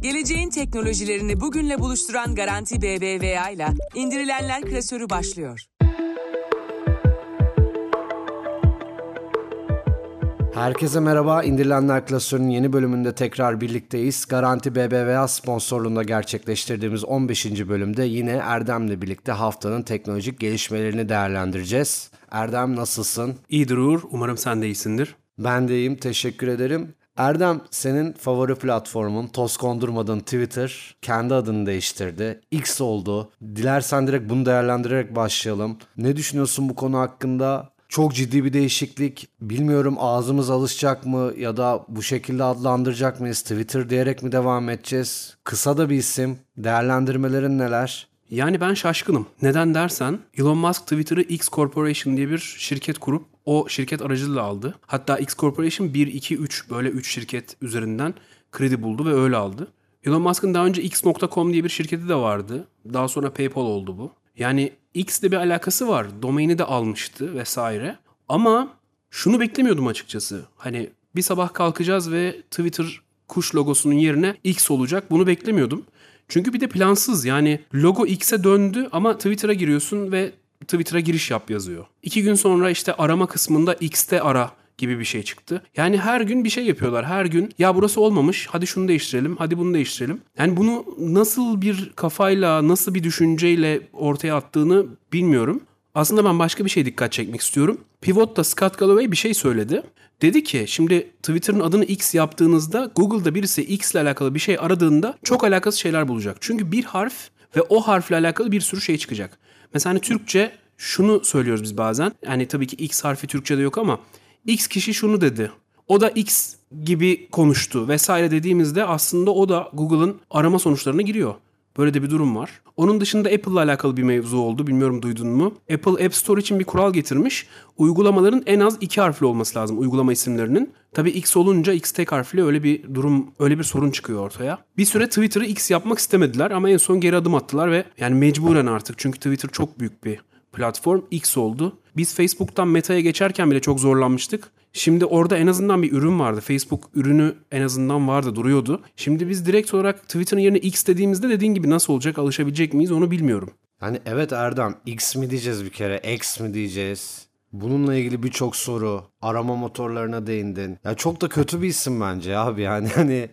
Geleceğin teknolojilerini bugünle buluşturan Garanti BBVA ile indirilenler klasörü başlıyor. Herkese merhaba. İndirilenler klasörünün yeni bölümünde tekrar birlikteyiz. Garanti BBVA sponsorluğunda gerçekleştirdiğimiz 15. bölümde yine Erdem'le birlikte haftanın teknolojik gelişmelerini değerlendireceğiz. Erdem nasılsın? İyidir Uğur. Umarım sen de iyisindir. Ben de iyiyim. Teşekkür ederim. Erdem senin favori platformun toz kondurmadığın Twitter kendi adını değiştirdi. X oldu. Dilersen direkt bunu değerlendirerek başlayalım. Ne düşünüyorsun bu konu hakkında? Çok ciddi bir değişiklik. Bilmiyorum ağzımız alışacak mı ya da bu şekilde adlandıracak mıyız? Twitter diyerek mi devam edeceğiz? Kısa da bir isim. Değerlendirmelerin neler? Yani ben şaşkınım. Neden dersen Elon Musk Twitter'ı X Corporation diye bir şirket kurup o şirket aracılığıyla aldı. Hatta X Corporation 1, 2, 3 böyle 3 şirket üzerinden kredi buldu ve öyle aldı. Elon Musk'ın daha önce X.com diye bir şirketi de vardı. Daha sonra PayPal oldu bu. Yani X'le bir alakası var. Domaini de almıştı vesaire. Ama şunu beklemiyordum açıkçası. Hani bir sabah kalkacağız ve Twitter kuş logosunun yerine X olacak. Bunu beklemiyordum. Çünkü bir de plansız yani logo X'e döndü ama Twitter'a giriyorsun ve Twitter'a giriş yap yazıyor. İki gün sonra işte arama kısmında X'te ara gibi bir şey çıktı. Yani her gün bir şey yapıyorlar. Her gün ya burası olmamış hadi şunu değiştirelim hadi bunu değiştirelim. Yani bunu nasıl bir kafayla nasıl bir düşünceyle ortaya attığını bilmiyorum. Aslında ben başka bir şey dikkat çekmek istiyorum. Pivot'ta Scott Galloway bir şey söyledi. Dedi ki şimdi Twitter'ın adını X yaptığınızda Google'da birisi X ile alakalı bir şey aradığında çok alakasız şeyler bulacak. Çünkü bir harf ve o harfle alakalı bir sürü şey çıkacak. Mesela hani Türkçe şunu söylüyoruz biz bazen. Yani tabii ki X harfi Türkçe'de yok ama X kişi şunu dedi. O da X gibi konuştu vesaire dediğimizde aslında o da Google'ın arama sonuçlarına giriyor. Böyle de bir durum var. Onun dışında Apple ile alakalı bir mevzu oldu. Bilmiyorum duydun mu? Apple App Store için bir kural getirmiş. Uygulamaların en az iki harfli olması lazım uygulama isimlerinin. Tabii X olunca X tek harfli öyle bir durum, öyle bir sorun çıkıyor ortaya. Bir süre Twitter'ı X yapmak istemediler ama en son geri adım attılar ve yani mecburen artık çünkü Twitter çok büyük bir platform X oldu. Biz Facebook'tan Meta'ya geçerken bile çok zorlanmıştık. Şimdi orada en azından bir ürün vardı. Facebook ürünü en azından vardı, duruyordu. Şimdi biz direkt olarak Twitter'ın yerine X dediğimizde dediğin gibi nasıl olacak, alışabilecek miyiz onu bilmiyorum. Yani evet Erdem X mi diyeceğiz bir kere, X mi diyeceğiz? Bununla ilgili birçok soru, arama motorlarına değindin. Ya çok da kötü bir isim bence abi yani hani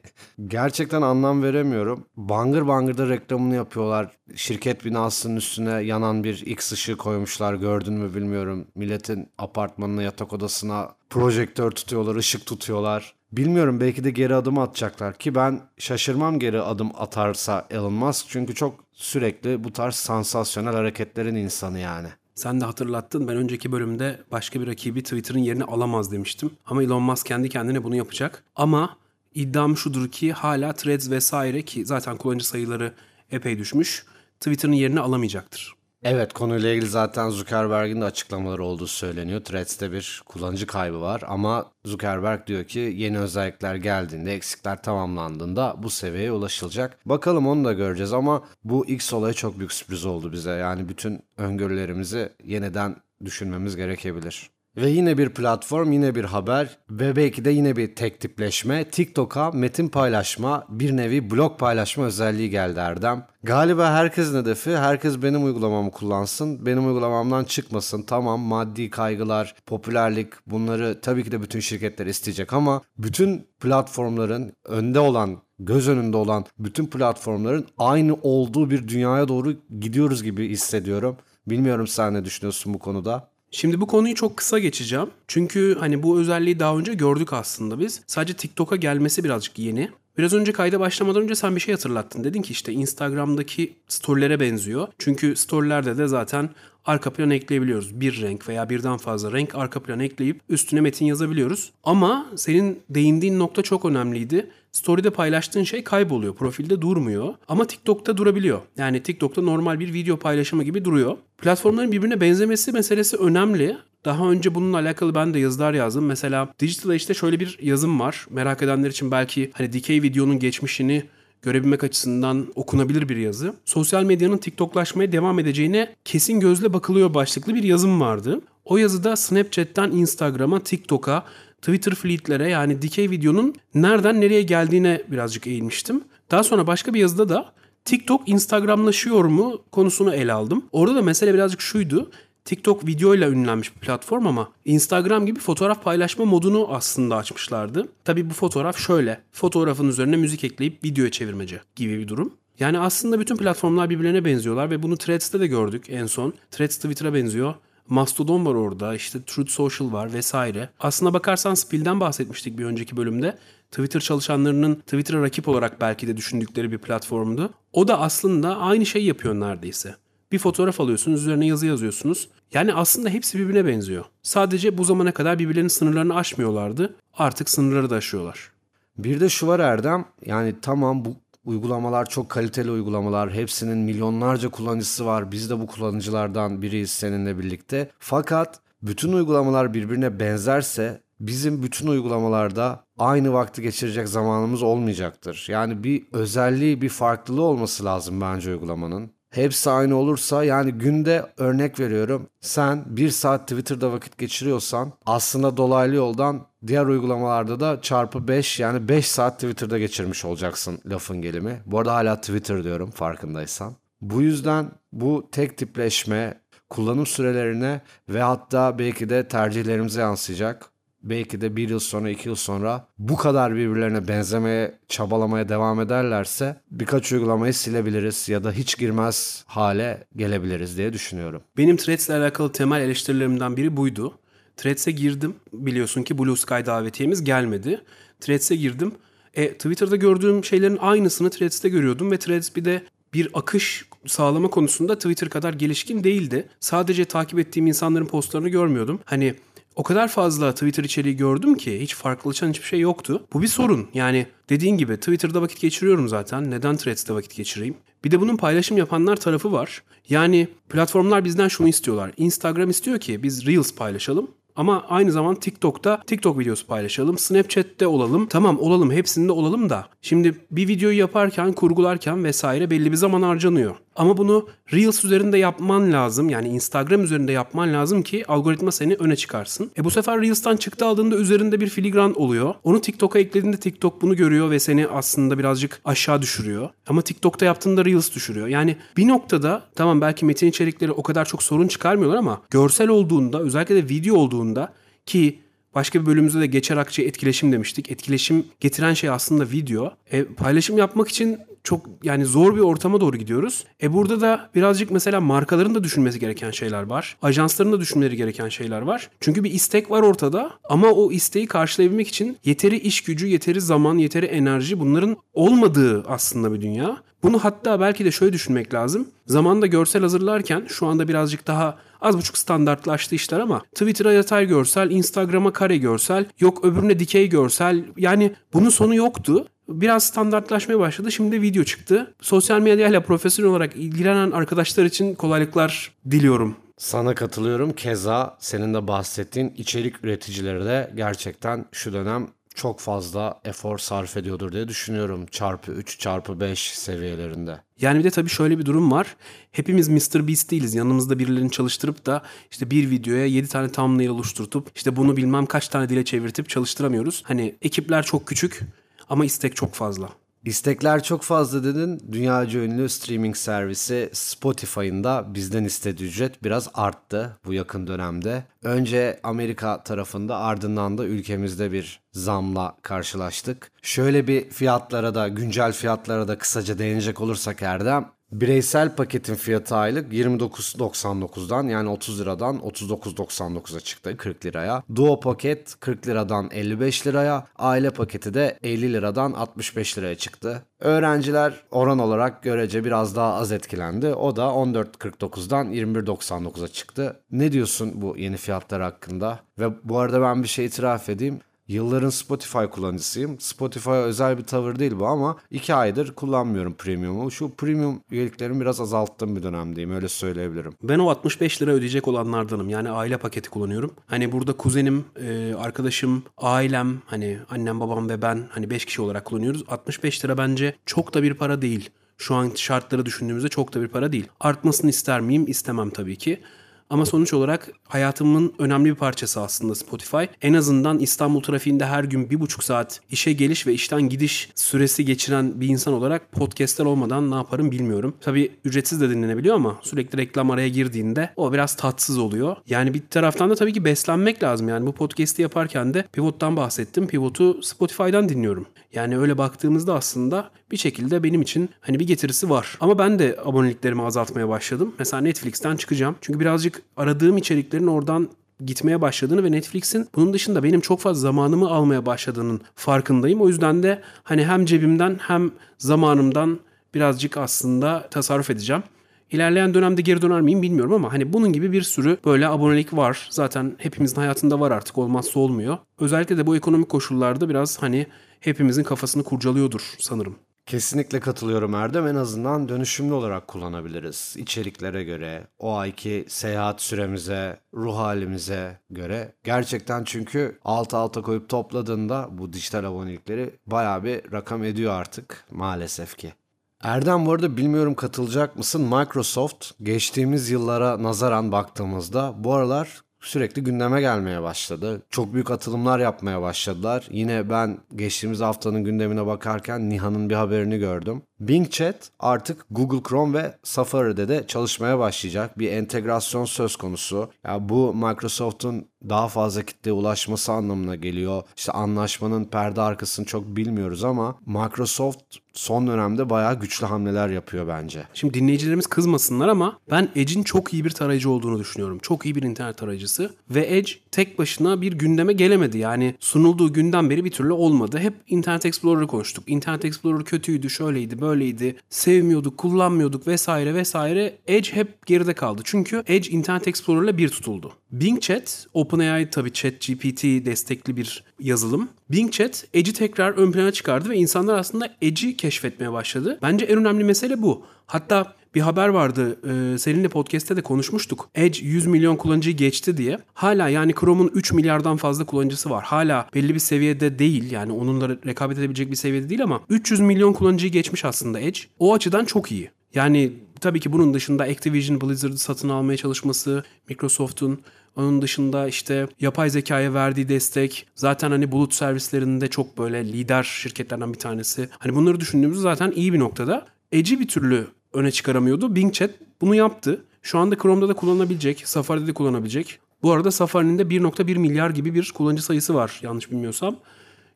gerçekten anlam veremiyorum. Bangır bangırda reklamını yapıyorlar. Şirket binasının üstüne yanan bir X ışığı koymuşlar gördün mü bilmiyorum. Milletin apartmanına yatak odasına projektör tutuyorlar, ışık tutuyorlar. Bilmiyorum belki de geri adım atacaklar ki ben şaşırmam geri adım atarsa Elon Musk çünkü çok sürekli bu tarz sansasyonel hareketlerin insanı yani. Sen de hatırlattın. Ben önceki bölümde başka bir rakibi Twitter'ın yerini alamaz demiştim. Ama Elon Musk kendi kendine bunu yapacak. Ama iddiam şudur ki hala Threads vesaire ki zaten kullanıcı sayıları epey düşmüş. Twitter'ın yerini alamayacaktır. Evet konuyla ilgili zaten Zuckerberg'in de açıklamaları olduğu söyleniyor. Threads'te bir kullanıcı kaybı var ama Zuckerberg diyor ki yeni özellikler geldiğinde, eksikler tamamlandığında bu seviyeye ulaşılacak. Bakalım onu da göreceğiz ama bu X olayı çok büyük sürpriz oldu bize. Yani bütün öngörülerimizi yeniden düşünmemiz gerekebilir. Ve yine bir platform, yine bir haber ve belki de yine bir tek tipleşme. TikTok'a metin paylaşma, bir nevi blog paylaşma özelliği geldi Erdem. Galiba herkesin hedefi, herkes benim uygulamamı kullansın, benim uygulamamdan çıkmasın. Tamam maddi kaygılar, popülerlik bunları tabii ki de bütün şirketler isteyecek ama bütün platformların önde olan göz önünde olan bütün platformların aynı olduğu bir dünyaya doğru gidiyoruz gibi hissediyorum. Bilmiyorum sen ne düşünüyorsun bu konuda? Şimdi bu konuyu çok kısa geçeceğim. Çünkü hani bu özelliği daha önce gördük aslında biz. Sadece TikTok'a gelmesi birazcık yeni. Biraz önce kayda başlamadan önce sen bir şey hatırlattın. Dedin ki işte Instagram'daki storylere benziyor. Çünkü storylerde de zaten arka plan ekleyebiliyoruz. Bir renk veya birden fazla renk arka plan ekleyip üstüne metin yazabiliyoruz. Ama senin değindiğin nokta çok önemliydi. Story'de paylaştığın şey kayboluyor. Profilde durmuyor. Ama TikTok'ta durabiliyor. Yani TikTok'ta normal bir video paylaşımı gibi duruyor. Platformların birbirine benzemesi meselesi önemli. Daha önce bununla alakalı ben de yazılar yazdım. Mesela Digital işte şöyle bir yazım var. Merak edenler için belki hani dikey videonun geçmişini görebilmek açısından okunabilir bir yazı. Sosyal medyanın TikToklaşmaya devam edeceğine kesin gözle bakılıyor başlıklı bir yazım vardı. O yazıda Snapchat'ten Instagram'a, TikTok'a, Twitter fleetlere yani dikey videonun nereden nereye geldiğine birazcık eğilmiştim. Daha sonra başka bir yazıda da TikTok Instagramlaşıyor mu konusunu ele aldım. Orada da mesele birazcık şuydu. TikTok videoyla ünlenmiş bir platform ama Instagram gibi fotoğraf paylaşma modunu aslında açmışlardı. Tabi bu fotoğraf şöyle. Fotoğrafın üzerine müzik ekleyip videoya çevirmece gibi bir durum. Yani aslında bütün platformlar birbirlerine benziyorlar ve bunu Threads'te de gördük en son. Threads Twitter'a benziyor. Mastodon var orada, işte Truth Social var vesaire. Aslına bakarsan Spill'den bahsetmiştik bir önceki bölümde. Twitter çalışanlarının Twitter'a rakip olarak belki de düşündükleri bir platformdu. O da aslında aynı şey yapıyor neredeyse. Bir fotoğraf alıyorsunuz, üzerine yazı yazıyorsunuz. Yani aslında hepsi birbirine benziyor. Sadece bu zamana kadar birbirlerinin sınırlarını aşmıyorlardı. Artık sınırları da aşıyorlar. Bir de şu var Erdem. Yani tamam bu uygulamalar çok kaliteli uygulamalar. Hepsinin milyonlarca kullanıcısı var. Biz de bu kullanıcılardan biriyiz seninle birlikte. Fakat bütün uygulamalar birbirine benzerse bizim bütün uygulamalarda aynı vakti geçirecek zamanımız olmayacaktır. Yani bir özelliği, bir farklılığı olması lazım bence uygulamanın. Hepsi aynı olursa yani günde örnek veriyorum sen bir saat Twitter'da vakit geçiriyorsan aslında dolaylı yoldan diğer uygulamalarda da çarpı 5 yani 5 saat Twitter'da geçirmiş olacaksın lafın gelimi. Bu arada hala Twitter diyorum farkındaysan. Bu yüzden bu tek tipleşme kullanım sürelerine ve hatta belki de tercihlerimize yansıyacak belki de bir yıl sonra iki yıl sonra bu kadar birbirlerine benzemeye çabalamaya devam ederlerse birkaç uygulamayı silebiliriz ya da hiç girmez hale gelebiliriz diye düşünüyorum. Benim Threads ile alakalı temel eleştirilerimden biri buydu. Threads'e girdim. Biliyorsun ki Blue Sky davetiyemiz gelmedi. Threads'e girdim. E, Twitter'da gördüğüm şeylerin aynısını Threads'te görüyordum ve Threads bir de bir akış sağlama konusunda Twitter kadar gelişkin değildi. Sadece takip ettiğim insanların postlarını görmüyordum. Hani o kadar fazla Twitter içeriği gördüm ki hiç farklılaşan hiçbir şey yoktu. Bu bir sorun. Yani dediğin gibi Twitter'da vakit geçiriyorum zaten. Neden Threads'te vakit geçireyim? Bir de bunun paylaşım yapanlar tarafı var. Yani platformlar bizden şunu istiyorlar. Instagram istiyor ki biz Reels paylaşalım. Ama aynı zaman TikTok'ta TikTok videosu paylaşalım. Snapchat'te olalım. Tamam olalım hepsinde olalım da. Şimdi bir videoyu yaparken, kurgularken vesaire belli bir zaman harcanıyor. Ama bunu Reels üzerinde yapman lazım. Yani Instagram üzerinde yapman lazım ki algoritma seni öne çıkarsın. E bu sefer Reels'tan çıktı aldığında üzerinde bir filigran oluyor. Onu TikTok'a eklediğinde TikTok bunu görüyor ve seni aslında birazcık aşağı düşürüyor. Ama TikTok'ta yaptığında Reels düşürüyor. Yani bir noktada tamam belki metin içerikleri o kadar çok sorun çıkarmıyorlar ama görsel olduğunda özellikle de video olduğunda ki Başka bir bölümümüzde de geçer akçe etkileşim demiştik. Etkileşim getiren şey aslında video. E, paylaşım yapmak için çok yani zor bir ortama doğru gidiyoruz. E burada da birazcık mesela markaların da düşünmesi gereken şeyler var. Ajansların da düşünmeleri gereken şeyler var. Çünkü bir istek var ortada ama o isteği karşılayabilmek için yeteri iş gücü, yeteri zaman, yeteri enerji bunların olmadığı aslında bir dünya. Bunu hatta belki de şöyle düşünmek lazım. Zamanda görsel hazırlarken şu anda birazcık daha az buçuk standartlaştı işler ama Twitter'a yatay görsel, Instagram'a kare görsel, yok öbürüne dikey görsel yani bunun sonu yoktu biraz standartlaşmaya başladı. Şimdi video çıktı. Sosyal medyayla profesyonel olarak ilgilenen arkadaşlar için kolaylıklar diliyorum. Sana katılıyorum. Keza senin de bahsettiğin içerik üreticileri de gerçekten şu dönem çok fazla efor sarf ediyordur diye düşünüyorum. Çarpı 3, çarpı 5 seviyelerinde. Yani bir de tabii şöyle bir durum var. Hepimiz Mr. Beast değiliz. Yanımızda birilerini çalıştırıp da işte bir videoya 7 tane thumbnail oluşturtup işte bunu bilmem kaç tane dile çevirtip çalıştıramıyoruz. Hani ekipler çok küçük ama istek çok fazla. İstekler çok fazla dedin. Dünyaca ünlü streaming servisi Spotify'ın da bizden istediği ücret biraz arttı bu yakın dönemde. Önce Amerika tarafında ardından da ülkemizde bir zamla karşılaştık. Şöyle bir fiyatlara da güncel fiyatlara da kısaca değinecek olursak Erdem Bireysel paketin fiyatı aylık 29.99'dan yani 30 liradan 39.99'a çıktı 40 liraya. Duo paket 40 liradan 55 liraya, aile paketi de 50 liradan 65 liraya çıktı. Öğrenciler oran olarak görece biraz daha az etkilendi. O da 14.49'dan 21.99'a çıktı. Ne diyorsun bu yeni fiyatlar hakkında? Ve bu arada ben bir şey itiraf edeyim. Yılların Spotify kullanıcısıyım. Spotify'a özel bir tavır değil bu ama iki aydır kullanmıyorum premium'u. Şu premium üyeliklerimi biraz azalttığım bir dönemdeyim öyle söyleyebilirim. Ben o 65 lira ödeyecek olanlardanım. Yani aile paketi kullanıyorum. Hani burada kuzenim, e, arkadaşım, ailem, hani annem, babam ve ben hani 5 kişi olarak kullanıyoruz. 65 lira bence çok da bir para değil. Şu an şartları düşündüğümüzde çok da bir para değil. Artmasını ister miyim? İstemem tabii ki. Ama sonuç olarak hayatımın önemli bir parçası aslında Spotify. En azından İstanbul trafiğinde her gün bir buçuk saat işe geliş ve işten gidiş süresi geçiren bir insan olarak podcastler olmadan ne yaparım bilmiyorum. Tabii ücretsiz de dinlenebiliyor ama sürekli reklam araya girdiğinde o biraz tatsız oluyor. Yani bir taraftan da tabii ki beslenmek lazım. Yani bu podcast'i yaparken de Pivot'tan bahsettim. Pivot'u Spotify'dan dinliyorum. Yani öyle baktığımızda aslında bir şekilde benim için hani bir getirisi var. Ama ben de aboneliklerimi azaltmaya başladım. Mesela Netflix'ten çıkacağım. Çünkü birazcık aradığım içeriklerin oradan gitmeye başladığını ve Netflix'in bunun dışında benim çok fazla zamanımı almaya başladığının farkındayım. O yüzden de hani hem cebimden hem zamanımdan birazcık aslında tasarruf edeceğim. İlerleyen dönemde geri döner miyim bilmiyorum ama hani bunun gibi bir sürü böyle abonelik var. Zaten hepimizin hayatında var artık olmazsa olmuyor. Özellikle de bu ekonomik koşullarda biraz hani hepimizin kafasını kurcalıyordur sanırım. Kesinlikle katılıyorum Erdem. En azından dönüşümlü olarak kullanabiliriz. İçeriklere göre, o ayki seyahat süremize, ruh halimize göre. Gerçekten çünkü alt alta koyup topladığında bu dijital abonelikleri bayağı bir rakam ediyor artık maalesef ki. Erdem bu arada bilmiyorum katılacak mısın? Microsoft geçtiğimiz yıllara nazaran baktığımızda bu aralar sürekli gündeme gelmeye başladı. Çok büyük atılımlar yapmaya başladılar. Yine ben geçtiğimiz haftanın gündemine bakarken Niha'nın bir haberini gördüm. Bing Chat artık Google Chrome ve Safari'de de çalışmaya başlayacak. Bir entegrasyon söz konusu. Ya bu Microsoft'un daha fazla kitleye ulaşması anlamına geliyor. İşte anlaşmanın perde arkasını çok bilmiyoruz ama Microsoft son dönemde bayağı güçlü hamleler yapıyor bence. Şimdi dinleyicilerimiz kızmasınlar ama ben Edge'in çok iyi bir tarayıcı olduğunu düşünüyorum. Çok iyi bir internet tarayıcısı ve Edge tek başına bir gündeme gelemedi. Yani sunulduğu günden beri bir türlü olmadı. Hep Internet Explorer'ı konuştuk. Internet Explorer kötüydü, şöyleydi, böyleydi. Sevmiyorduk, kullanmıyorduk vesaire vesaire. Edge hep geride kaldı. Çünkü Edge Internet Explorer'la bir tutuldu. Bing Chat, OpenAI tabii ChatGPT destekli bir yazılım. Bing Chat Edge'i tekrar ön plana çıkardı ve insanlar aslında Edge'i keşfetmeye başladı. Bence en önemli mesele bu. Hatta bir haber vardı. E, seninle podcast'te de konuşmuştuk. Edge 100 milyon kullanıcıyı geçti diye. Hala yani Chrome'un 3 milyardan fazla kullanıcısı var. Hala belli bir seviyede değil. Yani onunla rekabet edebilecek bir seviyede değil ama 300 milyon kullanıcıyı geçmiş aslında Edge. O açıdan çok iyi. Yani tabii ki bunun dışında Activision Blizzard'ı satın almaya çalışması, Microsoft'un onun dışında işte yapay zekaya verdiği destek zaten hani bulut servislerinde çok böyle lider şirketlerden bir tanesi. Hani bunları düşündüğümüzde zaten iyi bir noktada. Edge'i bir türlü öne çıkaramıyordu. Bing Chat bunu yaptı. Şu anda Chrome'da da kullanılabilecek, Safari'de de kullanabilecek. Bu arada Safari'nin de 1.1 milyar gibi bir kullanıcı sayısı var yanlış bilmiyorsam.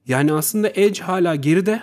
Yani aslında Edge hala geride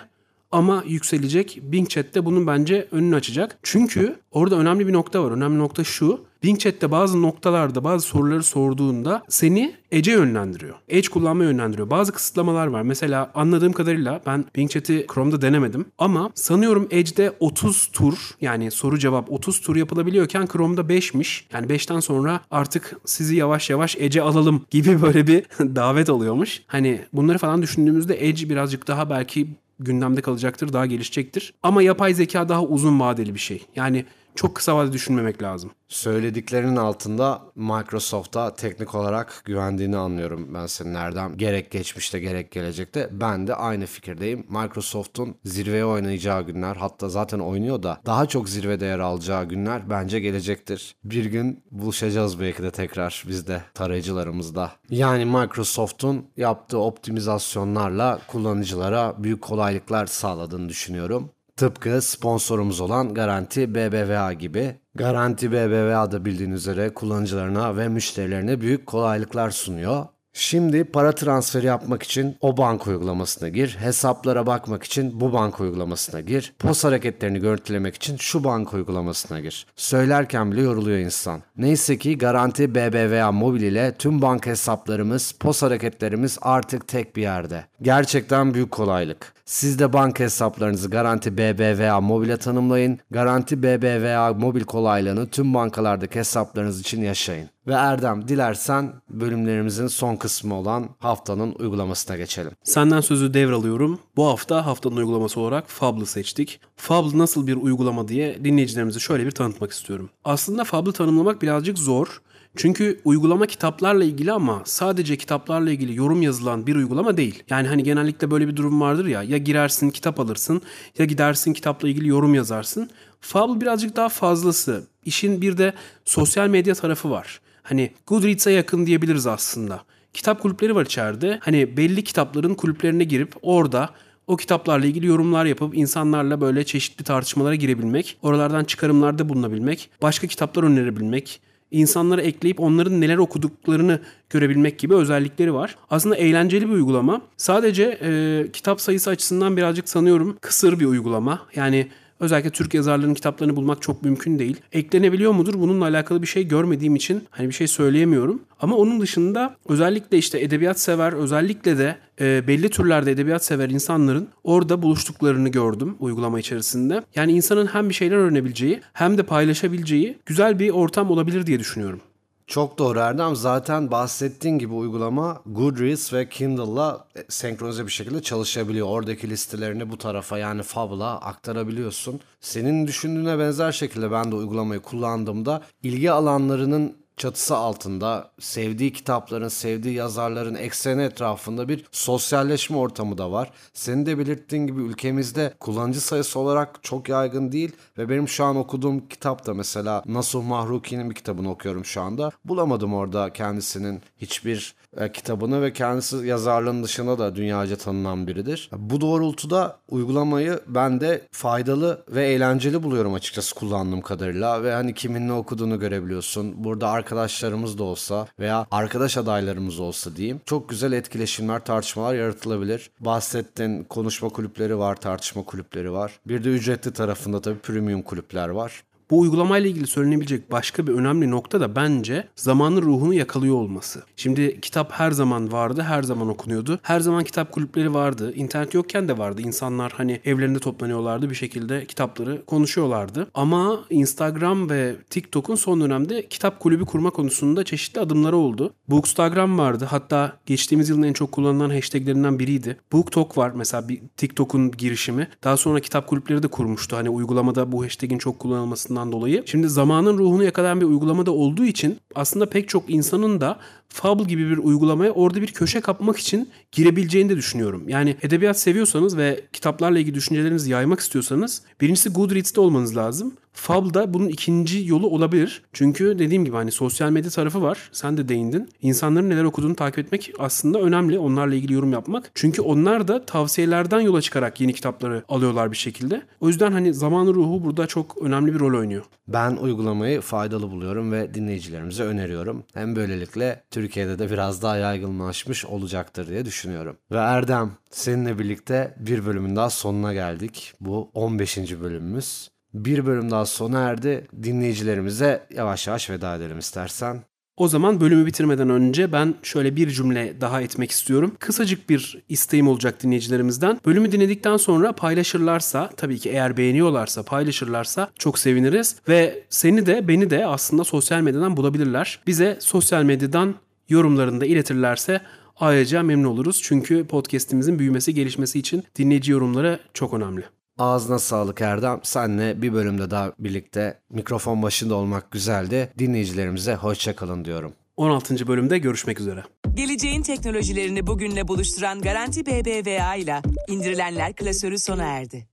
ama yükselecek. Bing Chat'te bunun bence önünü açacak. Çünkü orada önemli bir nokta var. Önemli nokta şu. Bing Chat'te bazı noktalarda bazı soruları sorduğunda seni Edge'e yönlendiriyor. Edge kullanmaya yönlendiriyor. Bazı kısıtlamalar var. Mesela anladığım kadarıyla ben Bing Chat'i Chrome'da denemedim. Ama sanıyorum Edge'de 30 tur yani soru cevap 30 tur yapılabiliyorken Chrome'da 5'miş. Yani 5'ten sonra artık sizi yavaş yavaş Edge'e alalım gibi böyle bir davet oluyormuş. Hani bunları falan düşündüğümüzde Edge birazcık daha belki gündemde kalacaktır, daha gelişecektir. Ama yapay zeka daha uzun vadeli bir şey. Yani çok kısa vadede düşünmemek lazım. Söylediklerinin altında Microsoft'a teknik olarak güvendiğini anlıyorum ben senin Erdem. Gerek geçmişte gerek gelecekte. Ben de aynı fikirdeyim. Microsoft'un zirveye oynayacağı günler hatta zaten oynuyor da daha çok zirvede yer alacağı günler bence gelecektir. Bir gün buluşacağız belki de tekrar biz de tarayıcılarımızda. Yani Microsoft'un yaptığı optimizasyonlarla kullanıcılara büyük kolaylıklar sağladığını düşünüyorum. Tıpkı sponsorumuz olan Garanti BBVA gibi. Garanti BBVA da bildiğiniz üzere kullanıcılarına ve müşterilerine büyük kolaylıklar sunuyor. Şimdi para transferi yapmak için o banka uygulamasına gir. Hesaplara bakmak için bu banka uygulamasına gir. POS hareketlerini görüntülemek için şu banka uygulamasına gir. Söylerken bile yoruluyor insan. Neyse ki Garanti BBVA Mobil ile tüm banka hesaplarımız, POS hareketlerimiz artık tek bir yerde. Gerçekten büyük kolaylık. Siz de banka hesaplarınızı Garanti BBVA Mobil'e tanımlayın. Garanti BBVA Mobil kolaylığını tüm bankalardaki hesaplarınız için yaşayın. Ve Erdem dilersen bölümlerimizin son kısmı olan haftanın uygulamasına geçelim. Senden sözü devralıyorum. Bu hafta haftanın uygulaması olarak Fable'ı seçtik. Fable nasıl bir uygulama diye dinleyicilerimizi şöyle bir tanıtmak istiyorum. Aslında Fable'ı tanımlamak birazcık zor. Çünkü uygulama kitaplarla ilgili ama sadece kitaplarla ilgili yorum yazılan bir uygulama değil. Yani hani genellikle böyle bir durum vardır ya ya girersin kitap alırsın ya gidersin kitapla ilgili yorum yazarsın. Fable birazcık daha fazlası. İşin bir de sosyal medya tarafı var. Hani Goodreads'e yakın diyebiliriz aslında. Kitap kulüpleri var içeride. Hani belli kitapların kulüplerine girip orada o kitaplarla ilgili yorumlar yapıp insanlarla böyle çeşitli tartışmalara girebilmek, oralardan çıkarımlarda bulunabilmek, başka kitaplar önerebilmek, insanlara ekleyip onların neler okuduklarını görebilmek gibi özellikleri var. Aslında eğlenceli bir uygulama. Sadece e, kitap sayısı açısından birazcık sanıyorum kısır bir uygulama. Yani Özellikle Türk yazarlarının kitaplarını bulmak çok mümkün değil. Eklenebiliyor mudur? Bununla alakalı bir şey görmediğim için hani bir şey söyleyemiyorum. Ama onun dışında özellikle işte edebiyat sever, özellikle de e, belli türlerde edebiyat sever insanların orada buluştuklarını gördüm uygulama içerisinde. Yani insanın hem bir şeyler öğrenebileceği hem de paylaşabileceği güzel bir ortam olabilir diye düşünüyorum. Çok doğru Erdem. Zaten bahsettiğin gibi uygulama Goodreads ve Kindle'la e, senkronize bir şekilde çalışabiliyor. Oradaki listelerini bu tarafa yani Fable'a aktarabiliyorsun. Senin düşündüğüne benzer şekilde ben de uygulamayı kullandığımda ilgi alanlarının çatısı altında sevdiği kitapların, sevdiği yazarların ekseni etrafında bir sosyalleşme ortamı da var. Senin de belirttiğin gibi ülkemizde kullanıcı sayısı olarak çok yaygın değil ve benim şu an okuduğum kitap da mesela Nasuh Mahruki'nin bir kitabını okuyorum şu anda. Bulamadım orada kendisinin hiçbir e, kitabını ve kendisi yazarlığın dışında da dünyaca tanınan biridir. Bu doğrultuda uygulamayı ben de faydalı ve eğlenceli buluyorum açıkçası kullandığım kadarıyla ve hani kimin ne okuduğunu görebiliyorsun. Burada arkadaşlarımız da olsa veya arkadaş adaylarımız olsa diyeyim çok güzel etkileşimler, tartışmalar yaratılabilir. Bahsettiğin konuşma kulüpleri var, tartışma kulüpleri var. Bir de ücretli tarafında tabii premium kulüpler var. Bu uygulamayla ilgili söylenebilecek başka bir önemli nokta da bence zamanın ruhunu yakalıyor olması. Şimdi kitap her zaman vardı, her zaman okunuyordu. Her zaman kitap kulüpleri vardı. İnternet yokken de vardı. İnsanlar hani evlerinde toplanıyorlardı bir şekilde kitapları konuşuyorlardı. Ama Instagram ve TikTok'un son dönemde kitap kulübü kurma konusunda çeşitli adımları oldu. Bookstagram vardı. Hatta geçtiğimiz yılın en çok kullanılan hashtaglerinden biriydi. BookTok var mesela bir TikTok'un girişimi. Daha sonra kitap kulüpleri de kurmuştu. Hani uygulamada bu hashtag'in çok kullanılmasından dolayı. Şimdi zamanın ruhunu yakalayan bir uygulamada olduğu için aslında pek çok insanın da Fable gibi bir uygulamaya orada bir köşe kapmak için girebileceğini de düşünüyorum. Yani edebiyat seviyorsanız ve kitaplarla ilgili düşüncelerinizi yaymak istiyorsanız birincisi Goodreads'te olmanız lazım. Fable'da bunun ikinci yolu olabilir. Çünkü dediğim gibi hani sosyal medya tarafı var. Sen de değindin. İnsanların neler okuduğunu takip etmek aslında önemli. Onlarla ilgili yorum yapmak. Çünkü onlar da tavsiyelerden yola çıkarak yeni kitapları alıyorlar bir şekilde. O yüzden hani zamanın ruhu burada çok önemli bir rol oynuyor. Ben uygulamayı faydalı buluyorum ve dinleyicilerimize öneriyorum. Hem böylelikle Türkiye'de de biraz daha yaygınlaşmış olacaktır diye düşünüyorum. Ve Erdem seninle birlikte bir bölümün daha sonuna geldik. Bu 15. bölümümüz. Bir bölüm daha sona erdi. Dinleyicilerimize yavaş yavaş veda edelim istersen. O zaman bölümü bitirmeden önce ben şöyle bir cümle daha etmek istiyorum. Kısacık bir isteğim olacak dinleyicilerimizden. Bölümü dinledikten sonra paylaşırlarsa, tabii ki eğer beğeniyorlarsa, paylaşırlarsa çok seviniriz. Ve seni de beni de aslında sosyal medyadan bulabilirler. Bize sosyal medyadan yorumlarını da iletirlerse ayrıca memnun oluruz. Çünkü podcast'imizin büyümesi, gelişmesi için dinleyici yorumları çok önemli. Ağzına sağlık Erdem. Senle bir bölümde daha birlikte mikrofon başında olmak güzeldi. Dinleyicilerimize hoşçakalın diyorum. 16. bölümde görüşmek üzere. Geleceğin teknolojilerini bugünle buluşturan Garanti BBVA ile indirilenler klasörü sona erdi.